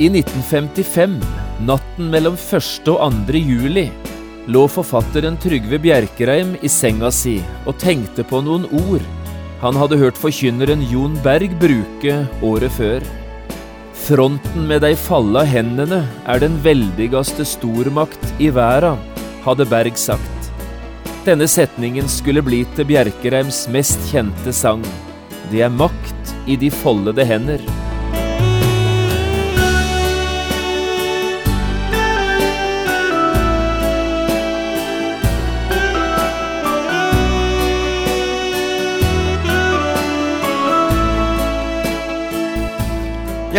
I 1955, natten mellom 1. og 2. juli, lå forfatteren Trygve Bjerkreim i senga si og tenkte på noen ord han hadde hørt forkynneren Jon Berg bruke året før. Fronten med dei falla hendene er den veldigaste stormakt i verda, hadde Berg sagt. Denne setningen skulle bli til Bjerkreims mest kjente sang. Det er makt i de foldede hender.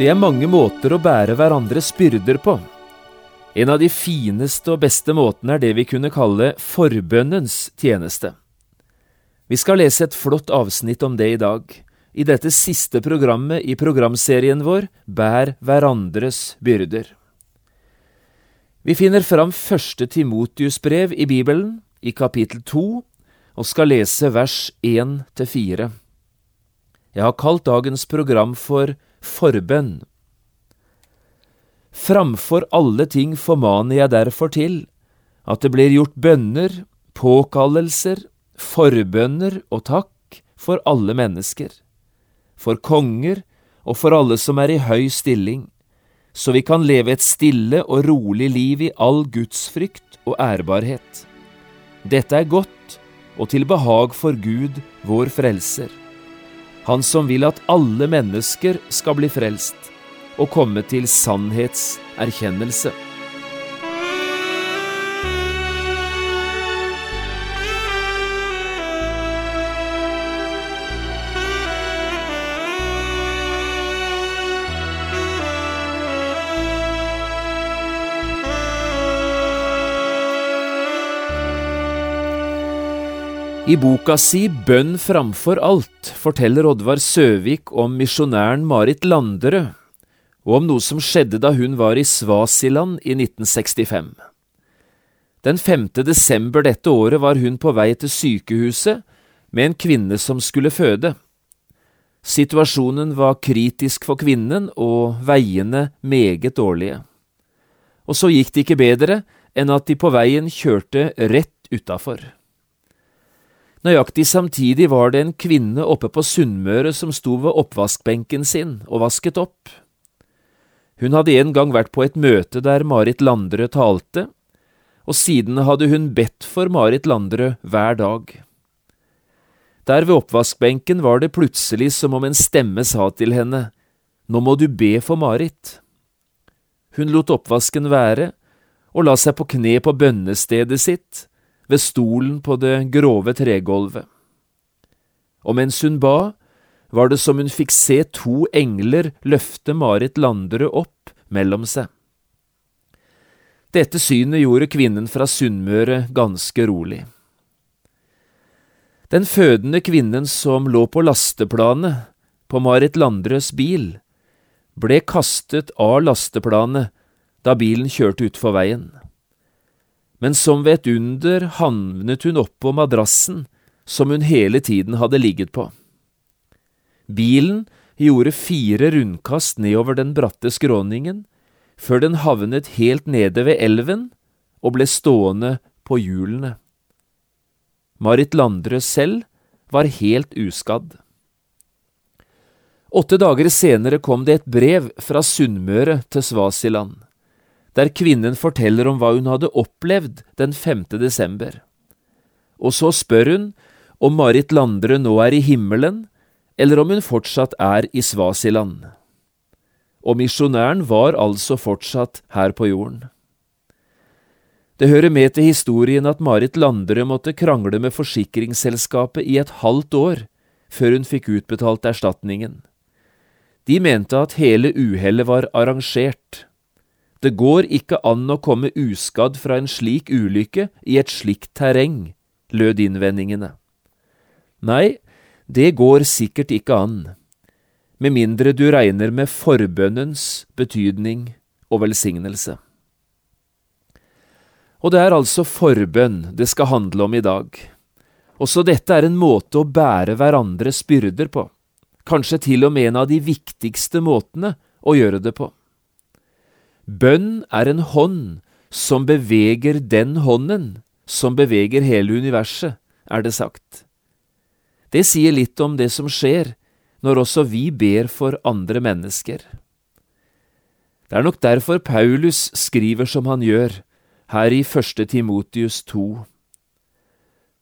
Det er mange måter å bære hverandres byrder på. En av de fineste og beste måtene er det vi kunne kalle forbønnens tjeneste. Vi skal lese et flott avsnitt om det i dag, i dette siste programmet i programserien vår Bær hverandres byrder. Vi finner fram første Timotius brev i Bibelen, i kapittel to, og skal lese vers én til fire. Jeg har kalt dagens program for Forbønn. Framfor alle ting formaner jeg derfor til at det blir gjort bønner, påkallelser, forbønner og takk for alle mennesker, for konger og for alle som er i høy stilling, så vi kan leve et stille og rolig liv i all gudsfrykt og ærbarhet. Dette er godt og til behag for Gud, vår frelser. Han som vil at alle mennesker skal bli frelst og komme til sannhetserkjennelse. I boka si Bønn framfor alt forteller Oddvar Søvik om misjonæren Marit Landerød, og om noe som skjedde da hun var i Svasiland i 1965. Den 5. desember dette året var hun på vei til sykehuset med en kvinne som skulle føde. Situasjonen var kritisk for kvinnen og veiene meget dårlige. Og så gikk det ikke bedre enn at de på veien kjørte rett utafor. Nøyaktig samtidig var det en kvinne oppe på Sunnmøre som sto ved oppvaskbenken sin og vasket opp. Hun hadde en gang vært på et møte der Marit Landrød talte, og siden hadde hun bedt for Marit Landrød hver dag. Der ved oppvaskbenken var det plutselig som om en stemme sa til henne, Nå må du be for Marit. Hun lot oppvasken være og la seg på kne på bønnestedet sitt, ved stolen på det grove tregulvet. Og mens hun ba, var det som hun fikk se to engler løfte Marit Landerud opp mellom seg. Dette synet gjorde kvinnen fra Sunnmøre ganske rolig. Den fødende kvinnen som lå på lasteplanet på Marit Landrøds bil, ble kastet av lasteplanet da bilen kjørte utfor veien men som ved et under havnet hun oppå madrassen som hun hele tiden hadde ligget på. Bilen gjorde fire rundkast nedover den bratte skråningen, før den havnet helt nede ved elven og ble stående på hjulene. Marit Landrød selv var helt uskadd. Åtte dager senere kom det et brev fra Sunnmøre til Svasiland der kvinnen forteller om hva hun hadde opplevd den 5. desember. Og så spør hun om Marit Landre nå er i himmelen, eller om hun fortsatt er i Svasiland. Og misjonæren var altså fortsatt her på jorden. Det hører med til historien at Marit Landre måtte krangle med forsikringsselskapet i et halvt år før hun fikk utbetalt erstatningen, De mente at hele uhellet var arrangert. Det går ikke an å komme uskadd fra en slik ulykke i et slikt terreng, lød innvendingene. Nei, det går sikkert ikke an, med mindre du regner med forbønnens betydning og velsignelse. Og det er altså forbønn det skal handle om i dag. Også dette er en måte å bære hverandres byrder på, kanskje til og med en av de viktigste måtene å gjøre det på. Bønn er en hånd som beveger den hånden som beveger hele universet, er det sagt. Det sier litt om det som skjer når også vi ber for andre mennesker. Det er nok derfor Paulus skriver som han gjør, her i første Timotius 2.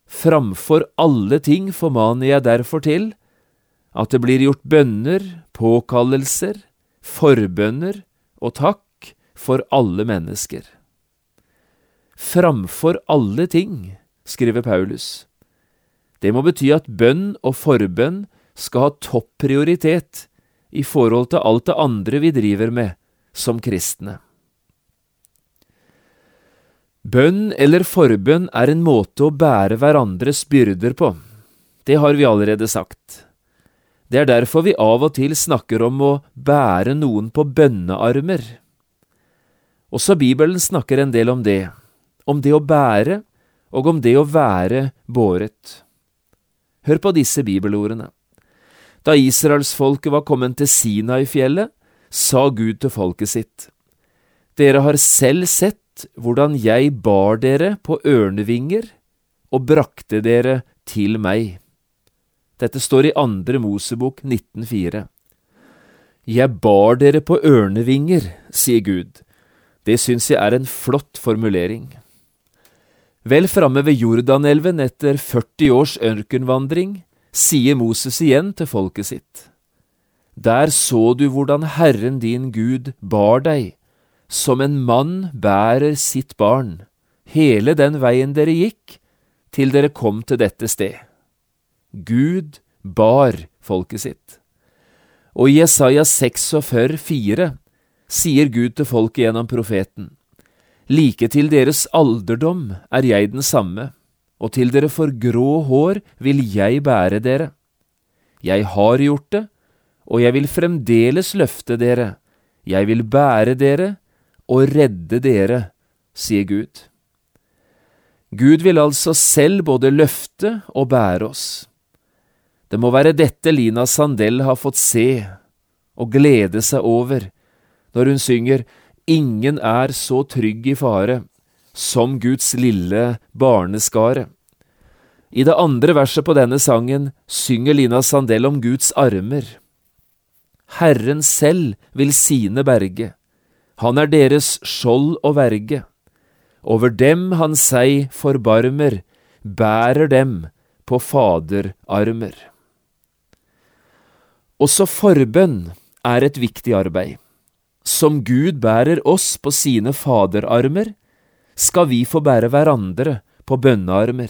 Framfor alle ting formaner jeg derfor til at det blir gjort bønner, påkallelser, forbønner og takk for alle mennesker. Framfor alle ting, skriver Paulus. Det må bety at bønn og forbønn skal ha topp prioritet i forhold til alt det andre vi driver med som kristne. Bønn eller forbønn er en måte å bære hverandres byrder på. Det har vi allerede sagt. Det er derfor vi av og til snakker om å bære noen på bønnearmer. Også Bibelen snakker en del om det, om det å bære og om det å være båret. Hør på disse bibelordene. Da israelsfolket var kommet til Sinai-fjellet, sa Gud til folket sitt, Dere har selv sett hvordan jeg bar dere på ørnevinger og brakte dere til meg. Dette står i andre Mosebok 19,4. Jeg bar dere på ørnevinger, sier Gud. Det syns jeg er en flott formulering. Vel framme ved Jordanelven etter 40 års ørkenvandring sier Moses igjen til folket sitt. Der så du hvordan Herren din Gud bar deg som en mann bærer sitt barn, hele den veien dere gikk, til dere kom til dette sted. Gud bar folket sitt. Og i Jesaja 46, 4, sier Gud til folket gjennom profeten, Like til deres alderdom er jeg den samme, og til dere får grå hår vil jeg bære dere. Jeg har gjort det, og jeg vil fremdeles løfte dere, jeg vil bære dere og redde dere, sier Gud. Gud vil altså selv både løfte og bære oss. Det må være dette Lina Sandell har fått se og glede seg over når hun synger Ingen er så trygg i fare som Guds lille barneskare. I det andre verset på denne sangen synger Lina Sandell om Guds armer. Herren selv vil sine berge. Han er deres skjold og verge. Over dem han seg forbarmer, bærer dem på faderarmer. Også forbønn er et viktig arbeid. Som Gud bærer oss på sine faderarmer, skal vi få bære hverandre på bønnearmer.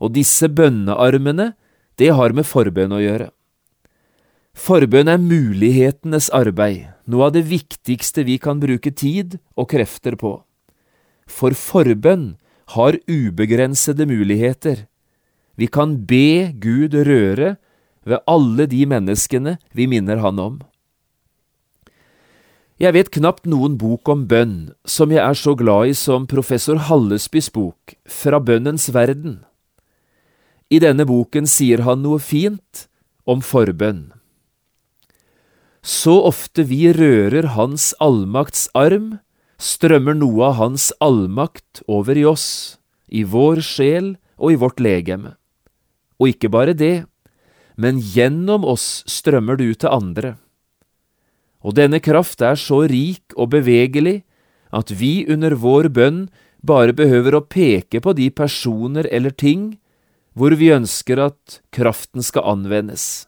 Og disse bønnearmene, det har med forbønn å gjøre. Forbønn er mulighetenes arbeid, noe av det viktigste vi kan bruke tid og krefter på. For forbønn har ubegrensede muligheter. Vi kan be Gud røre ved alle de menneskene vi minner Han om. Jeg vet knapt noen bok om bønn som jeg er så glad i som professor Hallesbys bok Fra bønnens verden. I denne boken sier han noe fint om forbønn. Så ofte vi rører Hans allmakts arm, strømmer noe av Hans allmakt over i oss, i vår sjel og i vårt legeme. Og ikke bare det, men gjennom oss strømmer det ut til andre. Og denne kraft er så rik og bevegelig at vi under vår bønn bare behøver å peke på de personer eller ting hvor vi ønsker at kraften skal anvendes.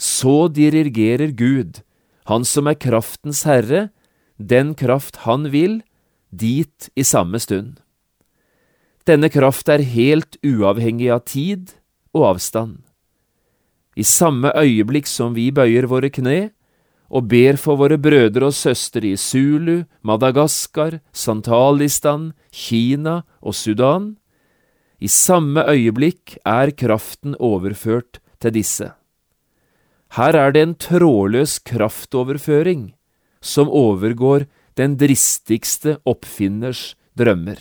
Så dirigerer Gud, Han som er kraftens herre, den kraft Han vil, dit i samme stund. Denne kraft er helt uavhengig av tid og avstand. I samme øyeblikk som vi bøyer våre kne, og ber for våre brødre og søstre i Zulu, Madagaskar, Santalistan, Kina og Sudan, i samme øyeblikk er kraften overført til disse. Her er det en trådløs kraftoverføring som overgår den dristigste oppfinners drømmer.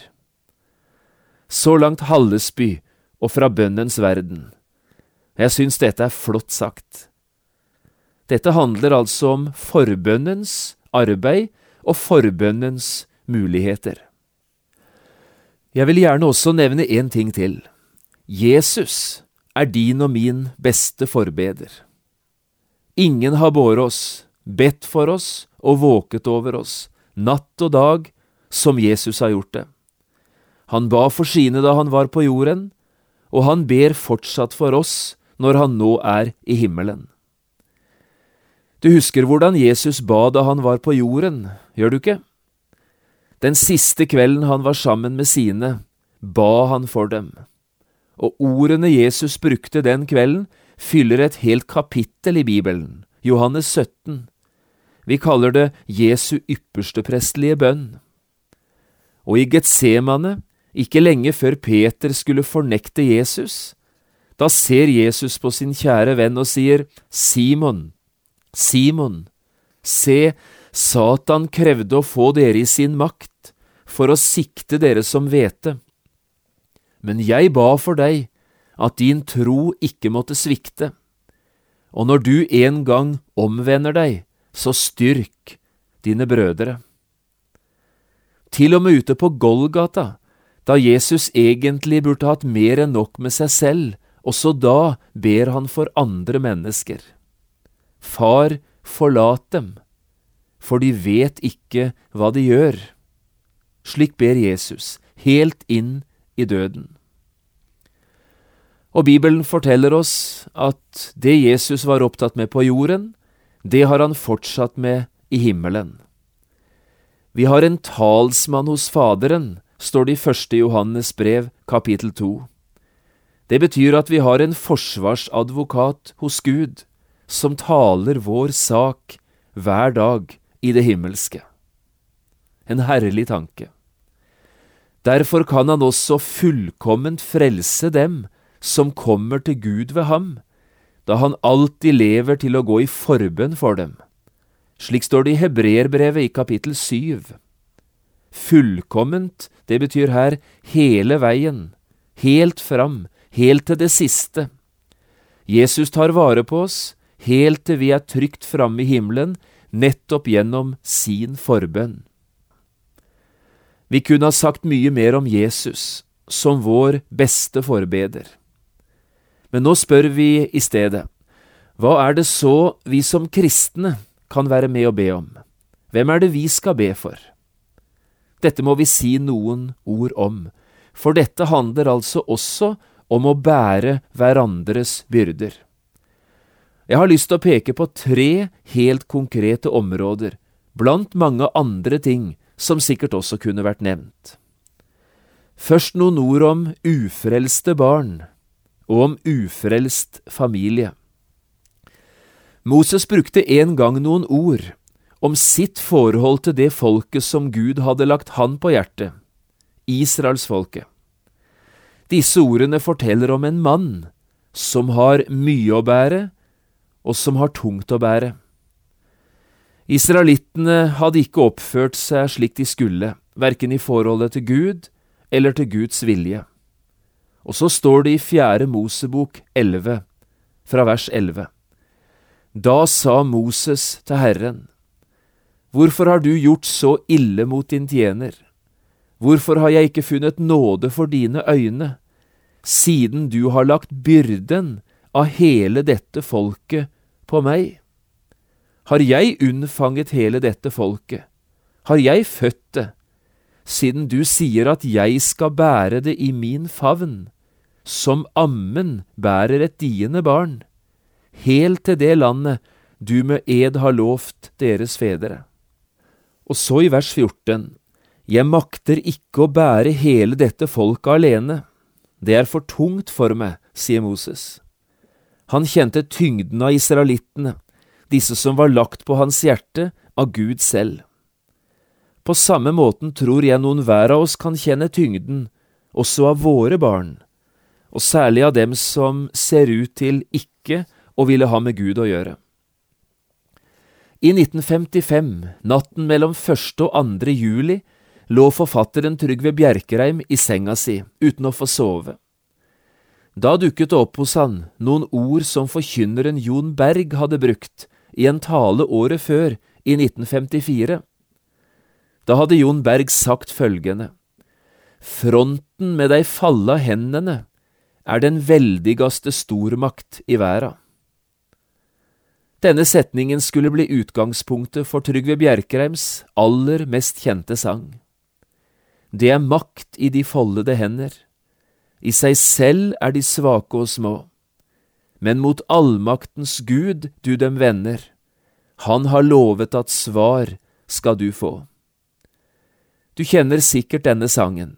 Så langt Hallesby og fra bønnens verden. Jeg syns dette er flott sagt. Dette handler altså om forbønnens arbeid og forbønnens muligheter. Jeg vil gjerne også nevne én ting til. Jesus er din og min beste forbeder. Ingen har båret oss, bedt for oss og våket over oss, natt og dag, som Jesus har gjort det. Han ba for sine da han var på jorden, og han ber fortsatt for oss når han nå er i himmelen. Du husker hvordan Jesus ba da han var på jorden, gjør du ikke? Den siste kvelden han var sammen med sine, ba han for dem. Og ordene Jesus brukte den kvelden, fyller et helt kapittel i Bibelen, Johannes 17. Vi kaller det Jesu ypperste prestelige bønn. Og i Getsemane, ikke lenge før Peter skulle fornekte Jesus, da ser Jesus på sin kjære venn og sier, Simon, Simon, se, Satan krevde å få dere i sin makt for å sikte dere som hvete. Men jeg ba for deg at din tro ikke måtte svikte, og når du en gang omvender deg, så styrk dine brødre. Til og med ute på Golgata, da Jesus egentlig burde hatt mer enn nok med seg selv, også da ber han for andre mennesker. Far, forlat dem, for de vet ikke hva de gjør. Slik ber Jesus, helt inn i døden. Og Bibelen forteller oss at det Jesus var opptatt med på jorden, det har han fortsatt med i himmelen. Vi har en talsmann hos Faderen, står det i første Johannes brev, kapittel to. Det betyr at vi har en forsvarsadvokat hos Gud, som taler vår sak hver dag i det himmelske. En herlig tanke. Derfor kan han også fullkomment frelse dem som kommer til Gud ved ham, da han alltid lever til å gå i forbønn for dem. Slik står det i Hebreerbrevet i kapittel syv. Fullkomment, det betyr her hele veien, helt fram, helt til det siste. Jesus tar vare på oss helt til vi er trygt framme i himmelen, nettopp gjennom sin forbønn. Vi kunne ha sagt mye mer om Jesus som vår beste forbeder. Men nå spør vi i stedet, hva er det så vi som kristne kan være med å be om? Hvem er det vi skal be for? Dette må vi si noen ord om, for dette handler altså også om å bære hverandres byrder. Jeg har lyst til å peke på tre helt konkrete områder, blant mange andre ting som sikkert også kunne vært nevnt. Først noen ord om ufrelste barn og om ufrelst familie. Moses brukte en gang noen ord om sitt forhold til det folket som Gud hadde lagt han på hjertet, israelsfolket. Disse ordene forteller om en mann som har mye å bære, og som har tungt å bære. Israelittene hadde ikke oppført seg slik de skulle, verken i forholdet til Gud eller til Guds vilje. Og så står det i Fjerde Mosebok 11, fra vers 11. Da sa Moses til Herren, Hvorfor har du gjort så ille mot din tjener? Hvorfor har jeg ikke funnet nåde for dine øyne, siden du har lagt byrden av hele dette folket på meg? Har jeg unnfanget hele dette folket? Har jeg født det? siden du sier at jeg skal bære det i min favn, som ammen bærer et diende barn, helt til det landet du med ed har lovt deres fedre. Og så i vers 14, Jeg makter ikke å bære hele dette folket alene, det er for tungt for meg, sier Moses. Han kjente tyngden av israelittene, disse som var lagt på hans hjerte av Gud selv. På samme måten tror jeg noen hver av oss kan kjenne tyngden, også av våre barn, og særlig av dem som ser ut til ikke å ville ha med Gud å gjøre. I 1955, natten mellom 1. og 2. juli, lå forfatteren Trygve Bjerkreim i senga si uten å få sove. Da dukket det opp hos han noen ord som forkynneren Jon Berg hadde brukt i en tale året før, i 1954. Da hadde Jon Berg sagt følgende. Fronten med dei falla hendene er den veldigaste stormakt i verda. Denne setningen skulle bli utgangspunktet for Trygve Bjerkreims aller mest kjente sang. Det er makt i de foldede hender. I seg selv er de svake og små. Men mot allmaktens Gud du dem vender. Han har lovet at svar skal du få. Du kjenner sikkert denne sangen.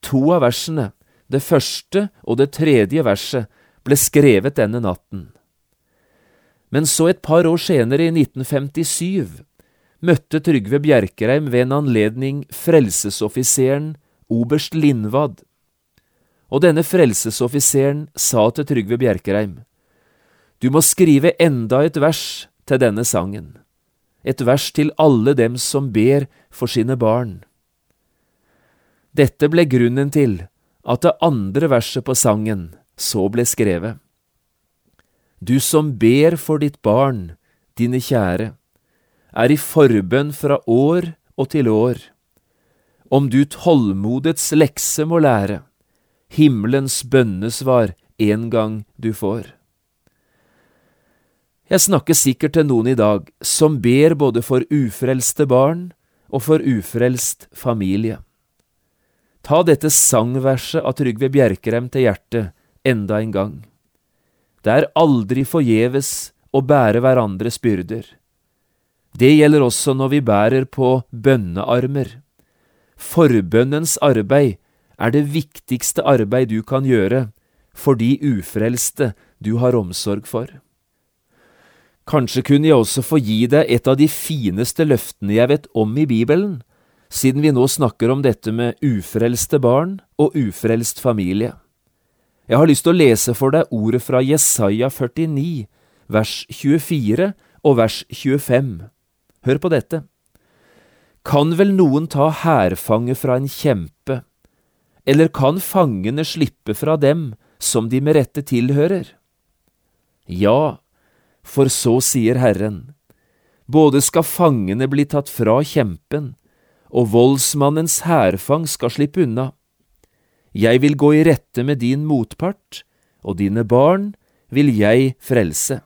To av versene, det første og det tredje verset, ble skrevet denne natten. Men så et par år senere, i 1957, møtte Trygve Bjerkreim ved en anledning frelsesoffiseren oberst Lindvad. Og denne frelsesoffiseren sa til Trygve Bjerkreim, Du må skrive enda et vers til denne sangen, et vers til alle dem som ber for sine barn. Dette ble grunnen til at det andre verset på sangen så ble skrevet. Du som ber for ditt barn, dine kjære, er i forbønn fra år og til år. Om du tålmodets lekse må lære, himmelens bønnesvar en gang du får. Jeg snakker sikkert til noen i dag som ber både for ufrelste barn og for ufrelst familie. Ta dette sangverset av Trygve Bjerkreim til hjertet enda en gang. Det er aldri forgjeves å bære hverandres byrder. Det gjelder også når vi bærer på bønnearmer. Forbønnens arbeid er det viktigste arbeid du kan gjøre for de ufrelste du har omsorg for. Kanskje kunne jeg også få gi deg et av de fineste løftene jeg vet om i Bibelen, siden vi nå snakker om dette med ufrelste barn og ufrelst familie. Jeg har lyst til å lese for deg ordet fra Jesaja 49, vers 24 og vers 25. Hør på dette. Kan vel noen ta hærfange fra en kjempe, eller kan fangene slippe fra dem som de med rette tilhører? Ja, for så sier Herren, både skal fangene bli tatt fra kjempen, og voldsmannens hærfang skal slippe unna. Jeg vil gå i rette med din motpart, og dine barn vil jeg frelse.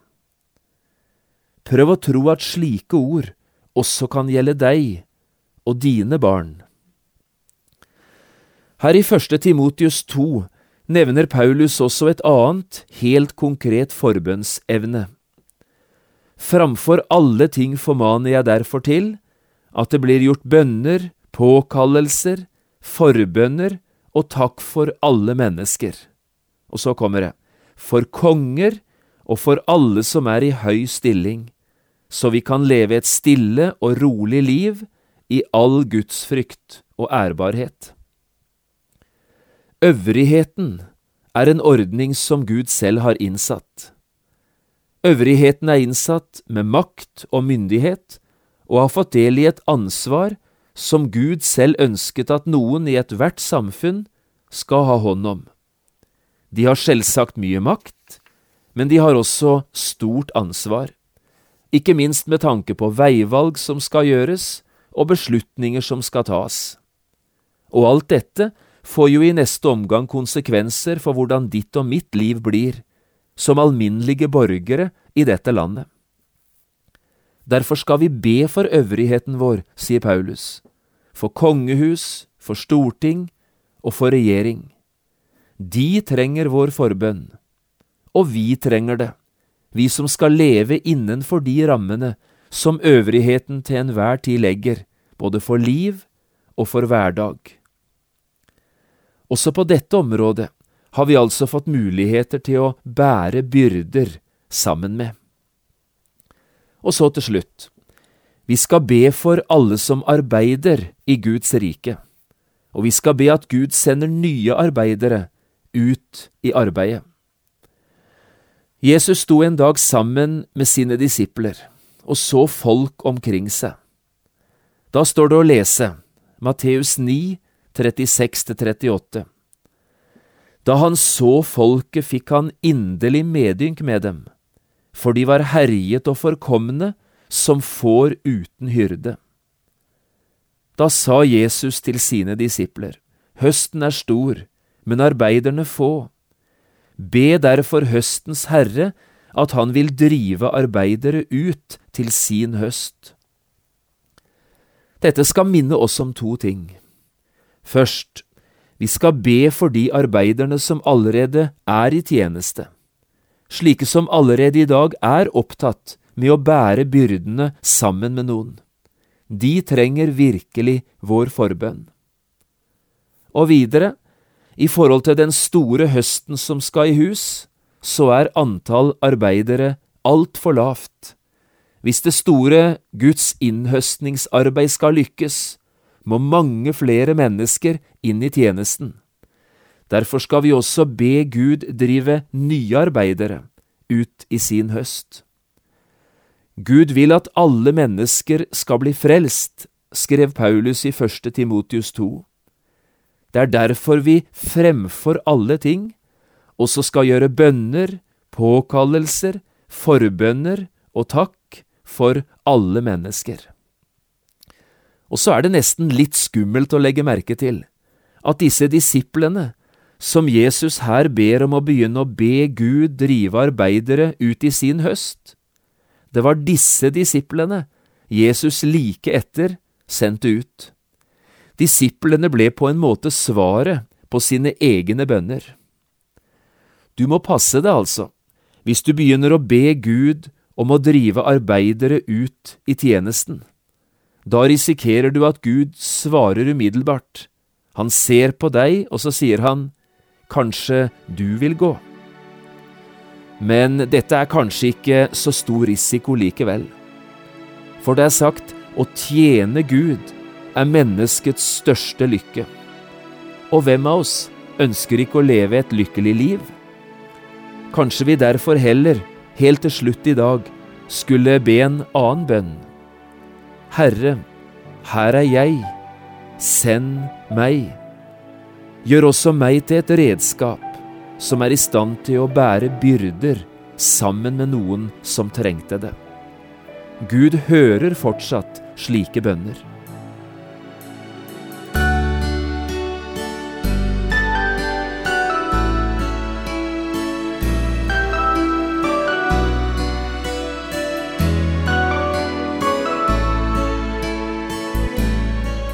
Prøv å tro at slike ord også kan gjelde deg og dine barn. Her i første Timotius 2 nevner Paulus også et annet, helt konkret forbønnsevne. Framfor alle ting formaner jeg derfor til at det blir gjort bønner, påkallelser, forbønner og takk for alle mennesker. Og så kommer det, for konger og for alle som er i høy stilling, så vi kan leve et stille og rolig liv i all Guds frykt og ærbarhet. Øvrigheten er en ordning som Gud selv har innsatt. Øvrigheten er innsatt med makt og myndighet, og har fått del i et ansvar som Gud selv ønsket at noen i ethvert samfunn skal ha hånd om. De har selvsagt mye makt, men de har også stort ansvar, ikke minst med tanke på veivalg som skal gjøres, og beslutninger som skal tas. Og alt dette får jo i neste omgang konsekvenser for hvordan ditt og mitt liv blir, som alminnelige borgere i dette landet. Derfor skal vi be for øvrigheten vår, sier Paulus, for kongehus, for storting og for regjering. De trenger vår forbønn, og vi trenger det, vi som skal leve innenfor de rammene som øvrigheten til enhver tid legger, både for liv og for hverdag. Også på dette området har vi altså fått muligheter til å bære byrder sammen med. Og så til slutt. Vi skal be for alle som arbeider i Guds rike, og vi skal be at Gud sender nye arbeidere ut i arbeidet. Jesus sto en dag sammen med sine disipler og så folk omkring seg. Da står det å lese Matteus 9, 36–38. Da han så folket, fikk han inderlig medynk med dem, for de var herjet og forkomne som får uten hyrde. Da sa Jesus til sine disipler, Høsten er stor, men arbeiderne få. Be derfor høstens herre at han vil drive arbeidere ut til sin høst. Dette skal minne oss om to ting. Først, vi skal be for de arbeiderne som allerede er i tjeneste, slike som allerede i dag er opptatt med å bære byrdene sammen med noen. De trenger virkelig vår forbønn. Og videre, i forhold til den store høsten som skal i hus, så er antall arbeidere altfor lavt. Hvis det store Guds innhøstningsarbeid skal lykkes, må mange flere mennesker inn i tjenesten. Derfor skal vi også be Gud drive nye arbeidere ut i sin høst. Gud vil at alle mennesker skal bli frelst, skrev Paulus i 1. Timotius 2. Det er derfor vi fremfor alle ting også skal gjøre bønner, påkallelser, forbønner og takk for alle mennesker. Og så er det nesten litt skummelt å legge merke til at disse disiplene, som Jesus her ber om å begynne å be Gud drive arbeidere ut i sin høst, det var disse disiplene Jesus like etter sendte ut. Disiplene ble på en måte svaret på sine egne bønner. Du må passe deg, altså, hvis du begynner å be Gud om å drive arbeidere ut i tjenesten. Da risikerer du at Gud svarer umiddelbart. Han ser på deg, og så sier han, kanskje du vil gå. Men dette er kanskje ikke så stor risiko likevel. For det er sagt, å tjene Gud er menneskets største lykke. Og hvem av oss ønsker ikke å leve et lykkelig liv? Kanskje vi derfor heller, helt til slutt i dag, skulle be en annen bønn. Herre, her er jeg, send meg. Gjør også meg til et redskap som er i stand til å bære byrder sammen med noen som trengte det. Gud hører fortsatt slike bønner.